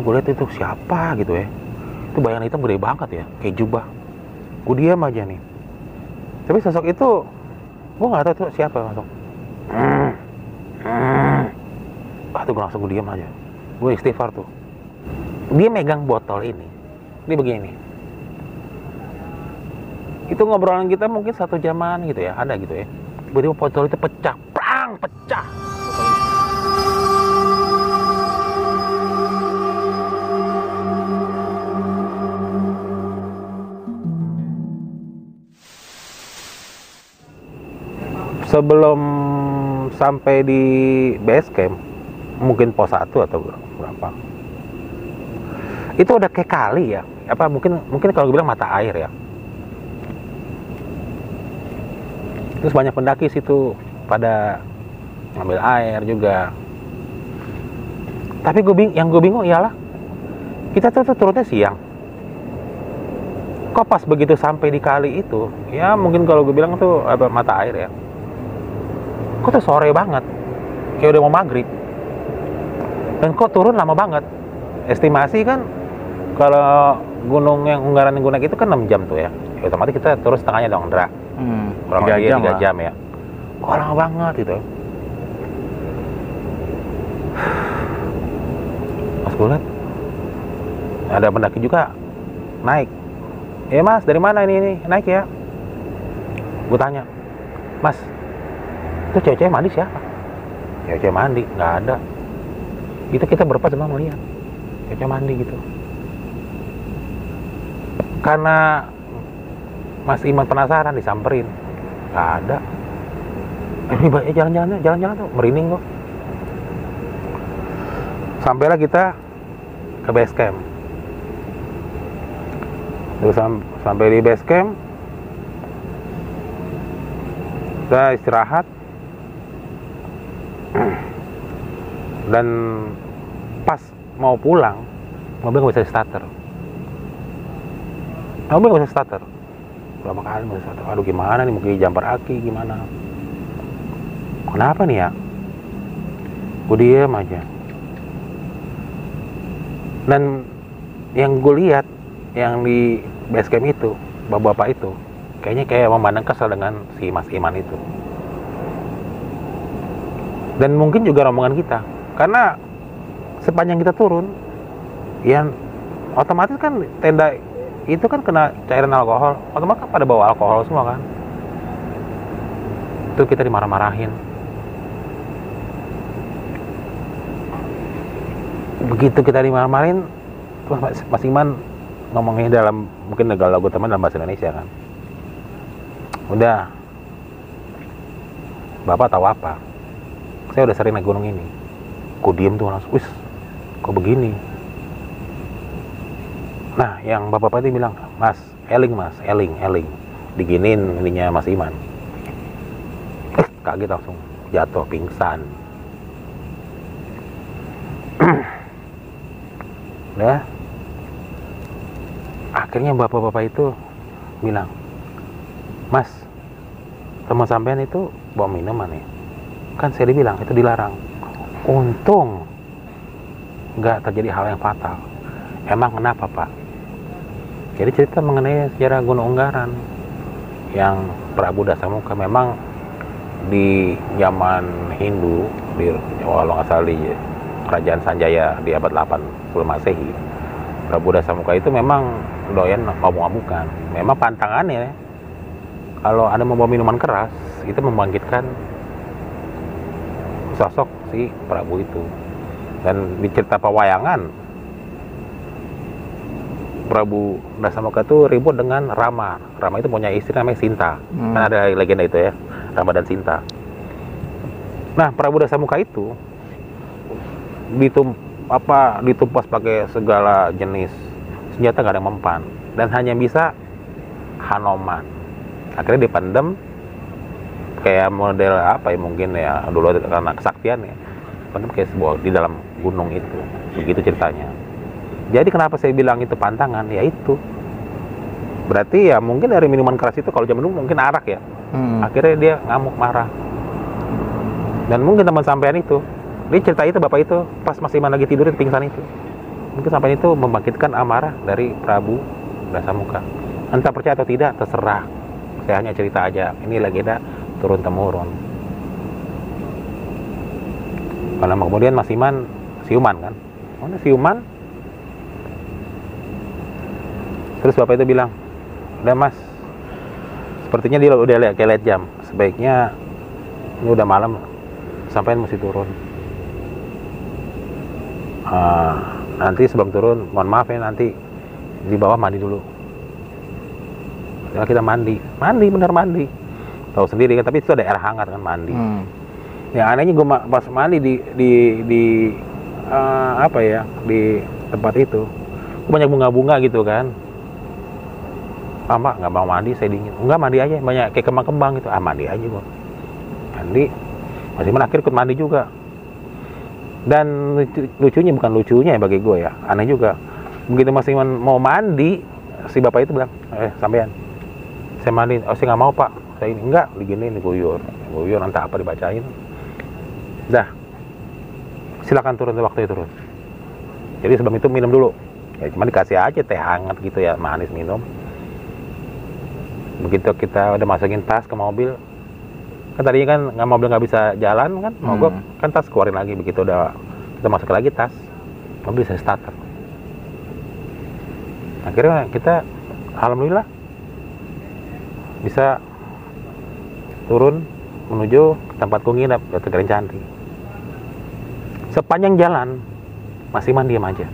Tuh gue liat itu siapa gitu ya. Itu bayangan hitam gede banget ya, kayak jubah. Gue diam aja nih. Tapi sosok itu, gue nggak tahu itu siapa. Hmm. Ah tuh gue langsung gue diam aja. Gue istighfar tuh. Dia megang botol ini. Ini begini. Itu ngobrolan kita mungkin satu jaman gitu ya, ada gitu ya. Tiba-tiba botol itu pecah, prang, pecah. Sebelum sampai di base camp mungkin pos 1 atau berapa. Itu udah kayak kali ya. Apa mungkin mungkin kalau gue bilang mata air ya. Terus banyak pendaki situ pada ngambil air juga. Tapi gue bing yang gue bingung ialah kita tuh, tuh turunnya siang. Kok pas begitu sampai di kali itu ya mungkin kalau gue bilang tuh apa mata air ya kok tuh sore banget. Kayak udah mau maghrib. Dan kok turun lama banget? Estimasi kan kalau gunung yang Unggaran naik itu kan 6 jam tuh ya, ya otomatis kita turun setengahnya dong Dra Hmm, kurang lebih jam 3 lah. jam ya. Kok lama banget gitu pas gue liat ada pendaki juga naik. Ya mas dari mana ini, ini naik ya? Gue tanya. Mas itu cewek-cewek mandi siapa? Cewek-cewek mandi nggak ada. Itu kita berempat cuma melihat cewek mandi gitu. Karena Mas Iman penasaran disamperin. Nggak ada. Eh, jalan-jalan jalan-jalan tuh merinding kok. Sampailah kita ke base camp. Terus sam- sampai di base camp kita istirahat dan pas mau pulang mobil nggak bisa starter. Mobil nggak bisa starter. Berapa kali nggak bisa starter. Aduh gimana nih? Mungkin jumper aki gimana? Kenapa nih ya? Gue diem aja. Dan yang gue lihat yang di base camp itu bapak-bapak itu kayaknya kayak memandang kesal dengan si Mas Iman itu dan mungkin juga rombongan kita. Karena sepanjang kita turun ya otomatis kan tenda itu kan kena cairan alkohol. Otomatis kan pada bawa alkohol semua kan. Itu kita dimarah-marahin. Begitu kita dimarah-marahin terus Mas, Mas Iman ngomongnya dalam mungkin negara lagu teman dalam bahasa Indonesia kan. Udah. Bapak tahu apa saya udah sering naik gunung ini. Ku diem tuh langsung wis kok begini? Nah yang bapak-bapak itu bilang mas eling mas eling eling. Diginin ininya mas Iman. Eh kaget langsung. Jatuh pingsan. Udah. Akhirnya bapak-bapak itu bilang mas teman sampean itu bawa minuman ya kan saya dibilang itu dilarang. Untung nggak terjadi hal yang fatal. Emang kenapa pak? Jadi cerita mengenai sejarah Gunung Unggaran yang Prabu Dasamuka memang di zaman Hindu di kalau nggak salah di kerajaan Sanjaya di abad 8 sebelum Masehi Prabu Dasamuka itu memang doyan mabuk-mabukan. Memang pantangannya kalau ada membawa minuman keras itu membangkitkan sosok si Prabu itu. Dan di cerita pewayangan Prabu Dasamuka itu ribut dengan Rama. Rama itu punya istri namanya Sinta. Hmm. kan ada legenda itu ya Rama dan Sinta. Nah Prabu Dasamuka itu ditum apa ditumpas pakai segala jenis senjata nggak ada yang mempan. Dan hanya bisa Hanoman akhirnya dipendem kayak model apa ya mungkin ya dulu karena kesaktian ya. Pendem kayak sebuah di dalam gunung itu begitu ceritanya. Jadi kenapa saya bilang itu pantangan? Ya itu. Berarti ya mungkin dari minuman keras itu kalau zaman dulu mungkin arak ya. Hmm. akhirnya dia ngamuk marah. Dan mungkin teman sampean itu dia cerita itu bapak itu pas masih Iman lagi tidur itu pingsan itu. Mungkin sampai itu membangkitkan amarah dari Prabu Dasamuka entah percaya atau tidak terserah. Saya hanya cerita aja ini lagi ada turun temurun kalau kemudian Mas Iman siuman kan? Mana siuman. Terus bapak itu bilang udah mas sepertinya dia udah lihat kayak lihat jam. Sebaiknya ini udah malam sampai mesti turun. Ah, nanti sebelum turun mohon maaf ya nanti di bawah mandi dulu. Ya kita mandi. Mandi bener mandi. Tahu sendiri kan tapi itu ada air hangat kan mandi. Hmm. Ya anehnya gue pas mandi di di di eh, apa ya di tempat itu banyak bunga-bunga gitu kan. Ah mbak nggak mau mandi saya dingin. Enggak mandi aja banyak kayak kembang-kembang gitu. Ah mandi aja gua mandi. Masih mana akhir ikut mandi juga. Dan lucu- lucunya bukan lucunya ya bagi gue ya aneh juga. Begitu Mas Iman mau mandi si bapak itu bilang eh sampean saya mandi oh saya nggak mau pak. Saya ini enggak diginiin diguyur. Guyur entah apa dibacain dah. Silakan turun waktu itu turun jadi sebelum itu minum dulu. Ya cuma dikasih aja teh hangat gitu ya manis minum. Begitu kita udah masukin tas ke mobil. Kan tadinya kan nggak mobil nggak bisa jalan kan mogok Hmm. kan tas keluarin lagi. Begitu udah kita masuk lagi tas mobil bisa starter. Akhirnya kita alhamdulillah bisa turun menuju tempat ku nginep ke Candi sepanjang jalan masih mandi diam aja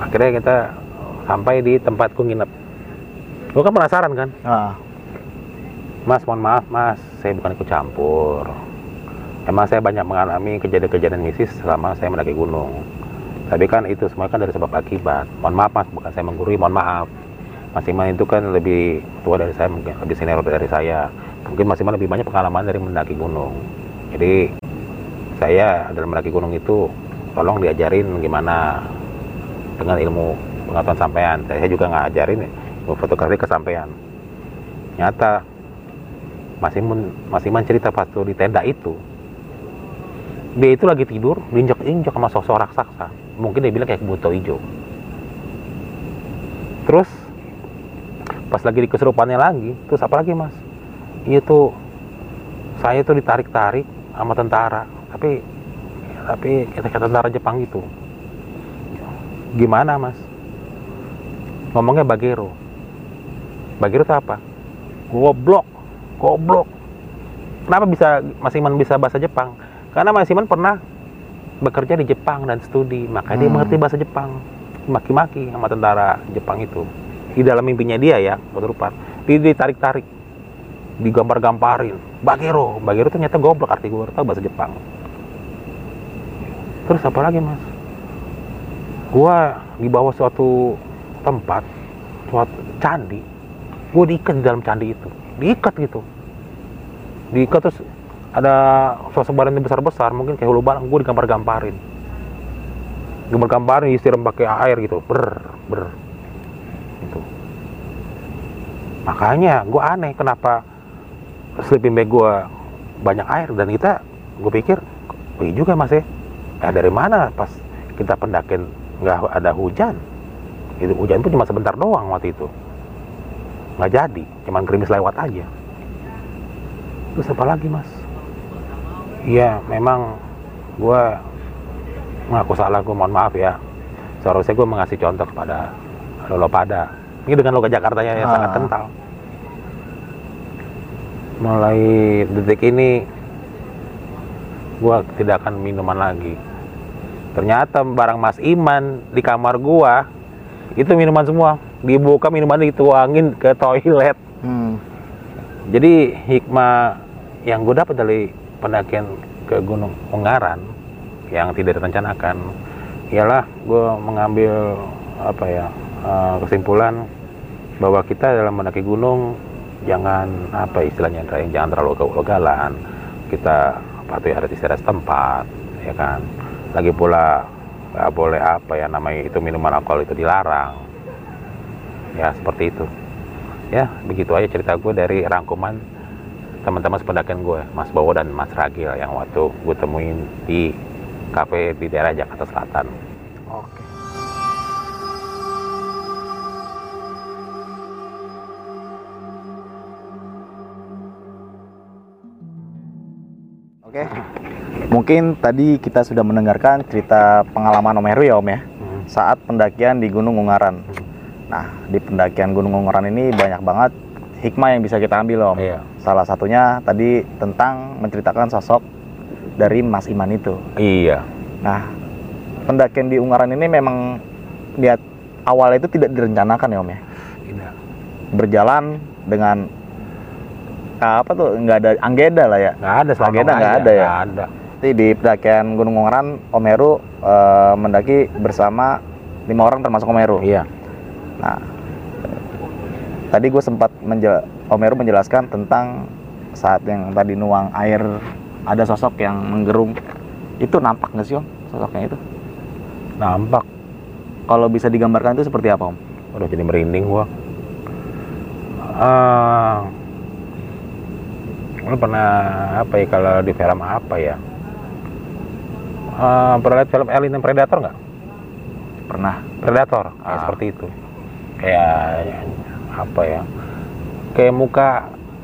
akhirnya kita sampai di tempat ku nginep gue kan penasaran kan Ah. Mas, mohon maaf, Mas, saya bukan ikut campur. Emang saya banyak mengalami kejadian-kejadian mistis selama saya mendaki gunung. Tapi kan itu semua kan dari sebab akibat. Mohon maaf, Mas, bukan saya menggurui, mohon maaf. Mas Iman itu kan lebih tua dari saya, mungkin lebih senior dari saya. Mungkin Mas Iman lebih banyak pengalaman dari mendaki gunung. Jadi saya dalam mendaki gunung itu tolong diajarin gimana dengan ilmu pengetahuan sampean. Saya juga nggak ajarin ilmu fotografi ke sampean. Nyata Mas Iman, Mas Iman cerita pas di tenda itu dia itu lagi tidur diinjak-injak sama sosok raksasa mungkin dia bilang kayak buto hijau terus pas lagi di kesurupannya lagi terus apa lagi mas iya tuh saya tuh ditarik-tarik sama tentara tapi tapi kata tentara Jepang gitu gimana mas? Ngomongnya bagero. Bagero itu apa? Goblok goblok. Kenapa bisa Mas Iman bisa bahasa Jepang? Karena Mas Iman pernah bekerja di Jepang dan studi makanya dia Hmm. mengerti bahasa Jepang. Maki-maki sama tentara Jepang itu. Di dalam mimpinya dia ya keturupan dia ditarik-tarik digambar-gamparin. Bagero bagero ternyata goblok arti gue tahu bahasa Jepang terus apa lagi mas? Gua di bawah suatu tempat suatu candi gue diikat di dalam candi itu. Diikat gitu. Diikat terus ada sosok badan yang besar-besar mungkin kayak hulu balang gue digambar-gamparin gambar-gamparin disiram pakai air gitu. Ber ber gitu. Makanya gue aneh kenapa sleeping bag gue banyak air dan kita gue pikir iya juga mas ya eh, dari mana pas kita pendakian nggak ada hujan? Itu hujan pun cuma sebentar doang waktu itu. Nggak jadi cuman gerimis lewat aja. Terus apa lagi mas? Iya memang gue mengaku salah gue mohon maaf ya. Seharusnya gue mengasih contoh kepada lo pada. Ini dengan logo Jakarta yang Ah. sangat kental. Mulai detik ini gue tidak akan minuman lagi ternyata barang Mas Iman di kamar gua itu minuman semua. Dibuka minuman dituangin ke toilet. Hmm. jadi hikmah yang gue dapat dari pendakian ke Gunung Ungaran yang tidak direncanakan ialah gue mengambil apa ya eh, kesimpulan bahwa kita dalam mendaki gunung jangan apa istilahnya jangan terlalu ugalan kita patuhi adat istiadat setempat ya kan lagi pula nggak boleh apa ya namanya itu minuman alkohol itu dilarang ya seperti itu ya begitu aja cerita gue dari rangkuman teman-teman sependakian gue Mas Bowo dan Mas Ragil yang waktu gue temuin di kafe di daerah Jakarta Selatan. Oke. Oke. Mungkin tadi kita sudah mendengarkan cerita pengalaman Om Heru ya Om ya Hmm. saat pendakian di Gunung Ungaran. Nah, di pendakian Gunung Ungaran ini banyak banget hikmah yang bisa kita ambil Om. Iya. Salah satunya tadi tentang menceritakan sosok dari Mas Iman itu. Iya. Nah, pendakian di Ungaran ini memang lihat awalnya itu tidak direncanakan ya Om ya. Tidak. Berjalan dengan apa tuh nggak ada anggeda lah ya. Nggak ada Agenda nggak ada ya? Nggak ada. Jadi di pendakian Gunung Ungaran Om Heru eh, mendaki bersama lima orang termasuk Om Heru. Iya. Nah, tadi gue sempat menjel Om Heru menjelaskan tentang saat yang tadi nuang air ada sosok yang menggerung. Itu nampak nggak sih Om sosoknya itu? Nampak. Kalau bisa digambarkan itu seperti apa Om? Udah jadi merinding gua. Eh, lu pernah apa ya kalau di film apa ya? Eh, pernah lihat film Alien and Predator nggak? Pernah. Predator, kayak Ah. seperti itu. Kayak apa ya? Kayak muka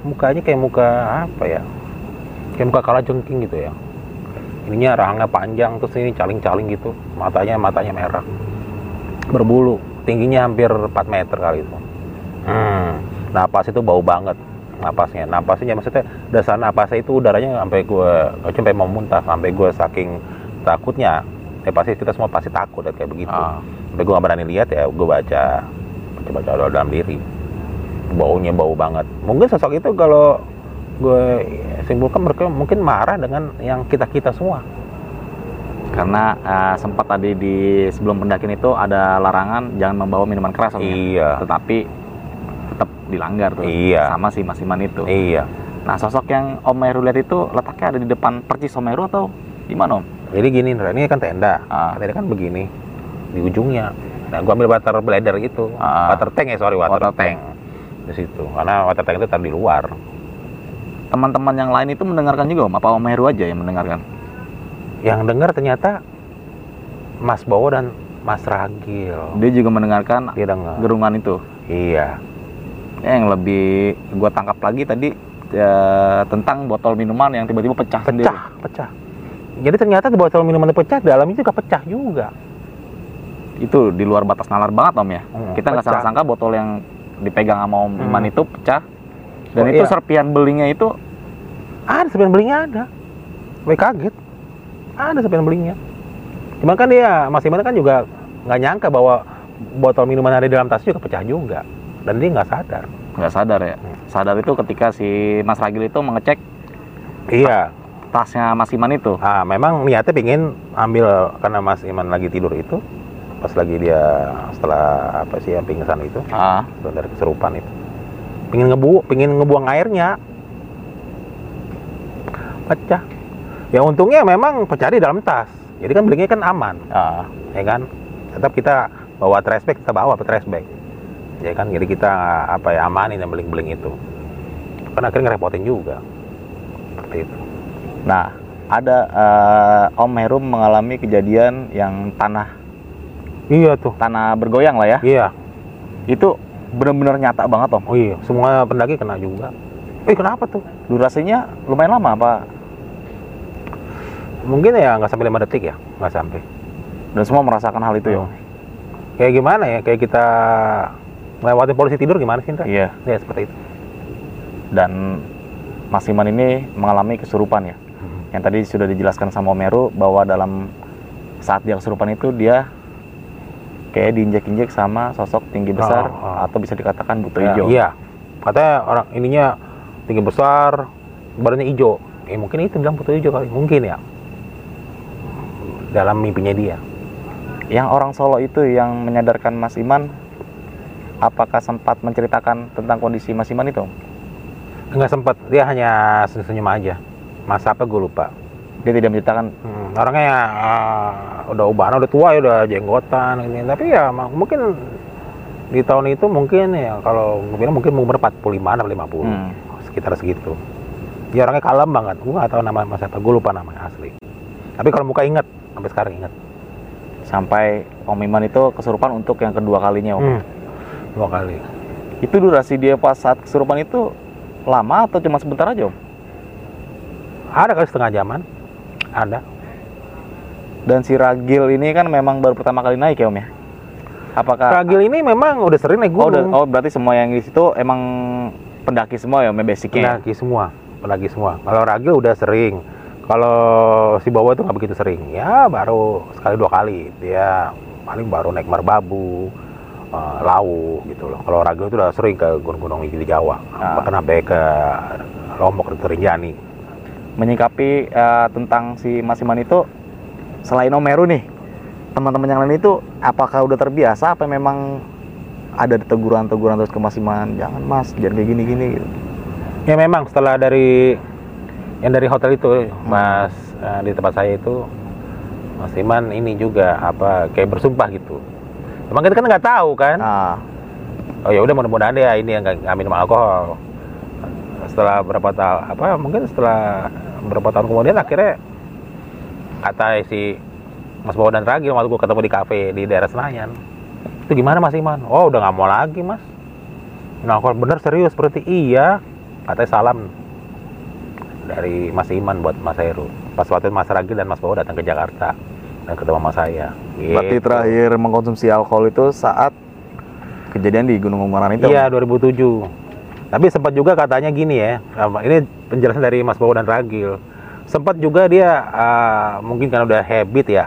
mukanya kayak muka apa ya? Kayak muka kala jengking gitu ya. Ininya rahangnya panjang terus ini caling-caling gitu. Matanya matanya merah. Berbulu. Tingginya hampir 4 meter kali itu. Hmm. Napas itu bau banget napasnya. Napasnya maksudnya dasar napasnya itu udaranya sampai gue sampai mau muntah sampai gue saking takutnya ya pasti kita semua pasti takut ya, kayak begitu Ah. sampai gue gak berani lihat ya gue baca baca baca dalam diri baunya bau banget mungkin sosok itu kalau gue simpulkan mereka mungkin marah dengan yang kita kita semua Karena eh, sempat tadi di sebelum pendakian itu ada larangan jangan membawa minuman keras ya. iya Tetapi tetap dilanggar tuh. Iya. Sama si Mas Iman itu. iya Nah, sosok yang Om Heru lihat itu letaknya ada di depan percis Om atau di mana Om? Jadi gini Indra, ini kan tenda Ah. tenda kan begini di ujungnya nah gue ambil water bladder itu Ah. water tank ya sorry water, Water tank. di situ karena water tank itu taruh di luar Teman-teman yang lain itu mendengarkan juga Om? Apa Om Heru aja yang mendengarkan? yang dengar ternyata Mas Bowo dan Mas Ragil Dia juga mendengarkan dia dengar gerungan itu. iya Ya, yang lebih gua tangkap lagi tadi ya, tentang botol minuman yang tiba-tiba pecah, sendiri. pecah pecah jadi ternyata di botol minuman pecah dalamnya juga pecah juga Itu di luar batas nalar banget Om ya. Hmm, Kita nggak sangka-sangka botol yang dipegang sama Om Hmm. Iman itu pecah. Dan Oh, itu iya. serpian belingnya itu ada sepion belingnya ada gue kaget ada sepion belingnya cuman kan dia Mas Iman kan juga nggak nyangka bahwa botol minuman ada di dalam tas juga pecah juga dan dia nggak sadar nggak sadar ya. Hmm. Sadar itu ketika si Mas Ragil itu mengecek iya tasnya Mas Iman itu. ah memang niatnya pingin ambil karena Mas Iman lagi tidur itu pas lagi dia setelah apa sih yang pingsan itu Ah, dari keserupan itu. Pingin ngebu pingin ngebuang airnya. Pecah. Ya untungnya memang pecah di dalam tas. Jadi kan belingnya kan aman ah. ya kan? Tetap kita bawa trash bag kita bawa trash bag. Ya kan? Jadi kita apa ya amanin yang beling-beling itu. Kan akhirnya ngerepotin juga. Seperti itu Nah, ada eh, Om Heru mengalami kejadian yang tanah iya tuh tanah bergoyang lah ya. iya Itu benar-benar nyata banget Om. oh iya semua pendaki kena juga eh kenapa tuh Durasinya lumayan lama apa? mungkin ya nggak sampai lima detik ya nggak sampai Dan semua merasakan hal itu ya. Kayak gimana ya kayak kita melewati polisi tidur gimana sih Indra? Iya. ya seperti itu Dan Mas Iman ini mengalami kesurupan ya. Yang tadi sudah dijelaskan sama Om Heru bahwa dalam saat dia kesurupan itu dia kayak diinjek-injek sama sosok tinggi besar Oh, oh. atau bisa dikatakan buto Ya, hijau. iya. Katanya orang ininya tinggi besar badannya hijau. Eh mungkin itu bilang putih hijau kali. Mungkin ya. Dalam mimpinya dia. Yang orang Solo itu yang menyadarkan Mas Iman apakah sempat menceritakan tentang kondisi Mas Iman itu? nggak sempat. Dia hanya senyum-senyum aja masa apa gue lupa Dia tidak menceritakan Hmm, orangnya ya ah, udah ubahan udah tua ya udah jenggotan ini tapi ya mungkin di tahun itu mungkin ya kalau gue bilang mungkin umur 45 atau 50 Hmm. sekitar segitu dia orangnya kalem banget gue tahu nama mas apa gue lupa namanya asli tapi kalau muka inget sampai sekarang ingat. Sampai Om Iman itu kesurupan untuk yang kedua kalinya Om. Hmm, dua kali. Itu durasi dia pas saat kesurupan itu lama atau cuma sebentar aja Om? Ada kali setengah jaman. Ada. Dan si Ragil ini kan memang baru pertama kali naik ya Om ya? Apakah Ragil ini memang udah sering naik Oh, udah- gunung. oh berarti semua yang di situ emang pendaki semua ya Om ya, basicnya? ya? pendaki semua, pendaki semua. Kalau Ragil udah sering. Kalau si Bawa itu nggak begitu sering. Ya baru sekali dua kali. Dia paling baru naik Merbabu, eh, Lau gitu loh. Kalau Ragil itu udah sering ke gunung-gunung di Jawa. Ah. Bahkan sampai ke Lombok ke Rinjani. Menyikapi eh, tentang si Mas Iman itu selain Omeru nih teman-teman yang lain itu apakah udah terbiasa apa memang ada teguran-teguran terus ke Mas Iman jangan Mas jangan kayak gini-gini gitu. Ya memang setelah dari yang dari hotel itu, Mas eh, di tempat saya itu, Mas Iman ini juga apa kayak bersumpah gitu. Emang kita kan nggak tahu kan? Nah, oh ya udah mudah-mudahan dia ini yang nggak minum alkohol setelah berapa tahun apa mungkin setelah berapa tahun kemudian akhirnya kata si Mas Bawa dan Ragil waktu gue ketemu di kafe di daerah Senayan itu gimana Mas Iman oh udah nggak mau lagi Mas minum alkohol bener serius berarti iya katanya salam dari Mas Iman buat Mas Heru pas waktu Mas Ragil dan Mas Bawa datang ke Jakarta dan ketemu sama saya berarti Gitu. terakhir mengkonsumsi alkohol itu saat kejadian di Gunung Ungaran itu. Iya 2007. Tapi sempat juga katanya gini ya. Ini penjelasan dari Mas Bowo dan Ragil. Sempat juga dia ah, mungkin kan udah habit ya.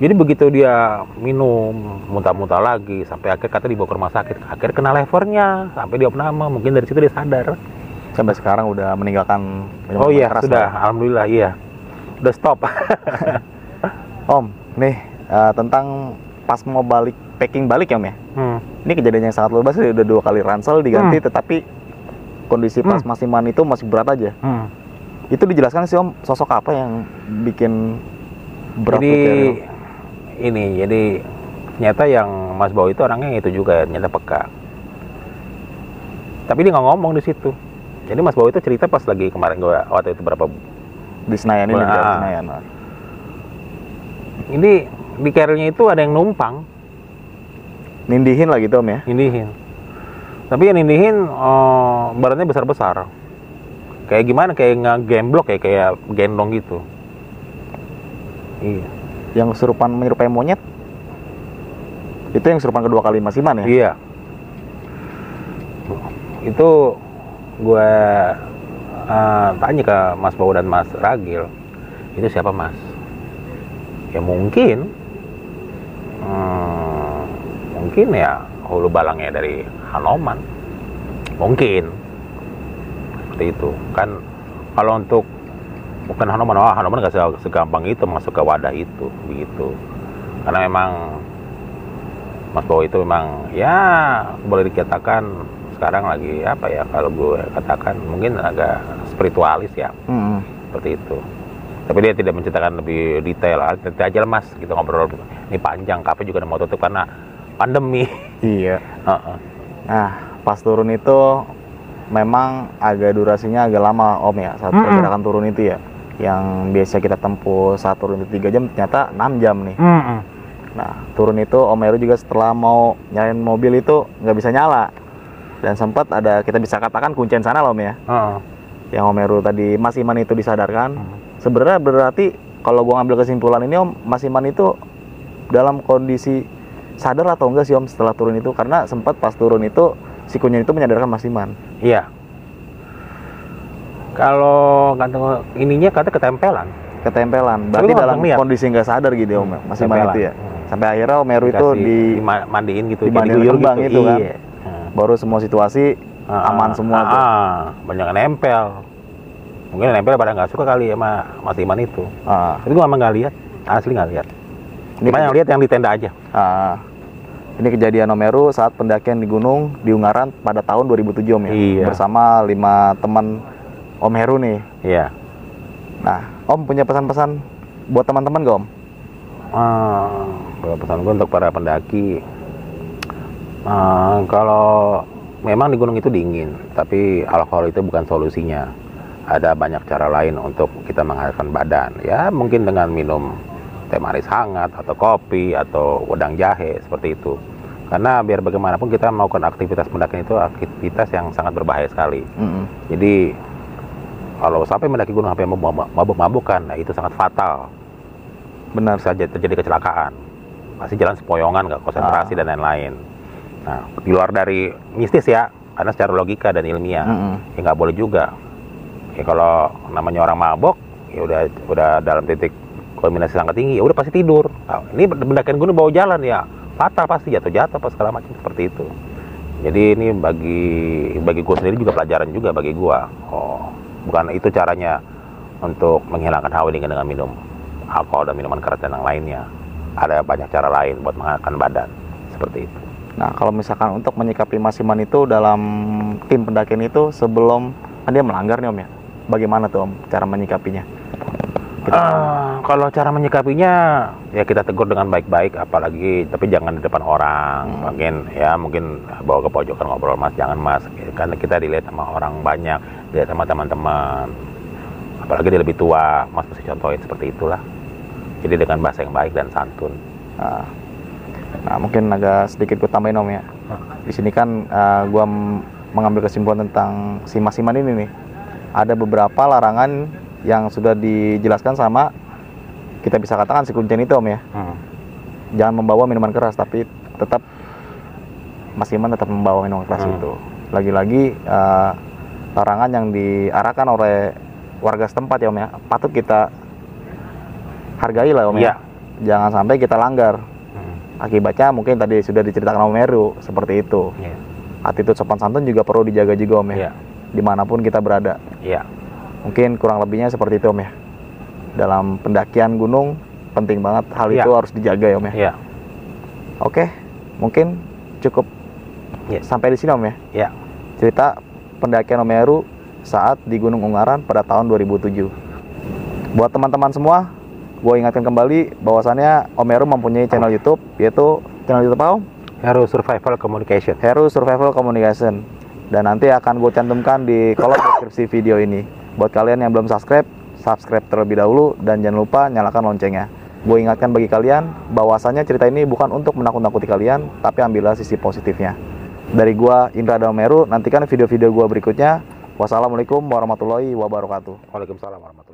Jadi begitu dia minum muntah-muntah lagi sampai akhir kata dibawa ke rumah sakit. Akhir kena levernya sampai dia nama. Mungkin dari situ dia sadar. Sampai sekarang udah meninggalkan Oh iya keras sudah. ya. Alhamdulillah iya. Udah stop. Om, nih eh, tentang pas mau balik packing balik ya Om ya. Hmm. Ini kejadian yang sangat luar biasa udah dua kali ransel diganti Hmm. tetapi kondisi pas Mas Iman itu masih berat aja. Hmm. Itu dijelaskan sih Om sosok apa yang bikin berat jadi kayak- ini jadi ternyata yang Mas Bowo itu orangnya itu juga ternyata peka tapi dia nggak ngomong di situ jadi Mas Bowo itu cerita pas lagi kemarin gua waktu itu berapa di Senayan ini di Ah. Senayan. ini di carrier-nya itu ada yang numpang Nindihin lah gitu Om ya. nindihin tapi yang nindihin eh, badannya besar besar kayak gimana kayak ngegemblok kayak kayak gendong gitu iya Yang kesurupan menyerupai monyet. Itu yang kesurupan kedua kali Mas Iman ya. Iya. Itu gue eh, tanya ke Mas Bowo dan Mas Ragil, itu siapa Mas? Ya mungkin, hmm, mungkin ya hulu balangnya dari Hanoman, mungkin seperti itu. Kan kalau untuk bukan Hanoman, oh Hanoman nggak se- segampang itu masuk ke wadah itu, begitu. Karena memang Mas Bowo itu memang ya boleh dikatakan sekarang lagi apa ya kalau gue katakan mungkin agak spiritualis ya Mm-mm. seperti itu. Tapi dia tidak menceritakan lebih detail. Nanti aja lah mas kita ngobrol. Ini panjang kafe juga mau tutup karena pandemi. Iya. Heeh. Nah, pas turun itu memang agak durasinya agak lama Om ya saat Mm-mm. pergerakan turun itu ya. Yang biasa kita tempuh saat turun itu 3 jam ternyata 6 jam nih. Nah, turun itu Om Heru juga setelah mau nyalain mobil itu nggak bisa nyala. Dan sempat ada kita bisa katakan kuncian sana loh Om ya. Heeh. Yang Om Heru tadi Mas Iman itu disadarkan. Hmm. Sebenarnya berarti kalau gua ngambil kesimpulan ini Om, Mas Iman itu dalam kondisi sadar atau enggak sih Om setelah turun itu? Karena sempat pas turun itu si kunyit itu menyadarkan Mas Iman. Iya. Kalau kata ininya kata ketempelan. Ketempelan. Berarti dalam lihat. kondisi nggak sadar gitu ya Om, Mas Iman itu ya. Hmm. Sampai akhirnya Om Heru itu di dimandiin gitu, dimandiin guyur kembang gitu. itu kan. Iya. Heeh. baru semua situasi Ah, aman semua ah, tuh. ah, banyak yang nempel. Mungkin nempel pada nggak suka kali sama Mas Iman itu. Ah, Tapi gua emang nggak lihat, asli nggak lihat. ini, Cuma yang lihat yang di tenda aja. ah, ini kejadian Om Heru saat pendakian di gunung di Ungaran pada tahun 2007 Om ya. Iya. Bersama lima teman Om Heru nih. Iya. Nah, Om punya pesan-pesan buat teman-teman gak Om? Ah, kalau pesan gue untuk para pendaki, ah, kalau memang di gunung itu dingin, tapi alkohol itu bukan solusinya. Ada banyak cara lain untuk kita menghangatkan badan. Ya mungkin dengan minum teh manis hangat atau kopi atau wedang jahe seperti itu. Karena biar bagaimanapun kita melakukan aktivitas pendakian itu aktivitas yang sangat berbahaya sekali. Mm-mm. Jadi kalau sampai mendaki gunung sampai mabuk-mabukan, nah itu sangat fatal. benar Bisa jadi- terjadi kecelakaan. Pasti jalan sepoyongan, nggak konsentrasi Ah. dan lain-lain. Nah, di luar dari mistis ya, karena secara logika dan ilmiah, Mm-mm. ya nggak boleh juga. Ya kalau namanya orang mabok, ya udah udah dalam titik kulminasi sangat tinggi, ya udah pasti tidur. Nah, ini pendakian gunung bawa jalan ya, fatal pasti jatuh-jatuh apa segala macam seperti itu. Jadi ini bagi bagi gue sendiri juga pelajaran juga bagi gua. Oh, bukan itu caranya untuk menghilangkan hawa dingin dengan minum alkohol dan minuman keras dan yang lainnya. Ada banyak cara lain buat menghangatkan badan seperti itu. Nah, kalau misalkan untuk menyikapi Mas Iman itu dalam tim pendakian itu sebelum kan dia melanggar nih Om ya. Bagaimana tuh Om cara menyikapinya? Kita- Ah, kalau cara menyikapinya ya kita tegur dengan baik-baik apalagi tapi jangan di depan orang. Hmm. mungkin ya mungkin bawa ke pojokan ngobrol mas jangan mas. Karena kita dilihat sama orang banyak dilihat sama teman-teman. Apalagi dia lebih tua. Mas mesti contohin seperti itulah. Jadi dengan bahasa yang baik dan santun. Nah, nah, mungkin agak sedikit gue tambahin Om ya. Di sini kan eh, gua m- mengambil kesimpulan tentang si Mas Iman ini nih. Ada beberapa larangan yang sudah dijelaskan sama kita bisa katakan si kuncen itu Om ya. Hmm. Jangan membawa minuman keras tapi tetap Mas Iman tetap membawa minuman keras Hmm. itu. Lagi-lagi eh, larangan yang diarahkan oleh warga setempat ya Om ya. Patut kita hargai lah Om Iya. ya. Jangan sampai kita langgar. Hmm. Akibatnya mungkin tadi sudah diceritakan Om Meru seperti itu. Iya. Attitude sopan santun juga perlu dijaga juga Om ya. Iya. Di mana pun kita berada. Iya. Mungkin kurang lebihnya seperti itu Om ya. Dalam pendakian gunung penting banget hal Iya. itu harus dijaga ya Om ya. Iya. Oke, mungkin cukup Iya. sampai di sini Om ya. Iya. Cerita pendakian Om Meru saat di Gunung Ungaran pada tahun 2007. Buat teman-teman semua, gue ingatkan kembali bahwasannya Om Meru mempunyai channel YouTube yaitu channel YouTube apa Om? Hero Survival Communication. Hero Survival Communication dan nanti akan gue cantumkan di kolom deskripsi video ini buat kalian yang belum subscribe subscribe terlebih dahulu dan jangan lupa nyalakan loncengnya. Gue ingatkan bagi kalian bahwasannya cerita ini bukan untuk menakut-nakuti kalian tapi ambillah sisi positifnya. Dari gua Indra Dameru nantikan video-video gua berikutnya. Wassalamualaikum warahmatullahi wabarakatuh. Waalaikumsalam warahmatullahi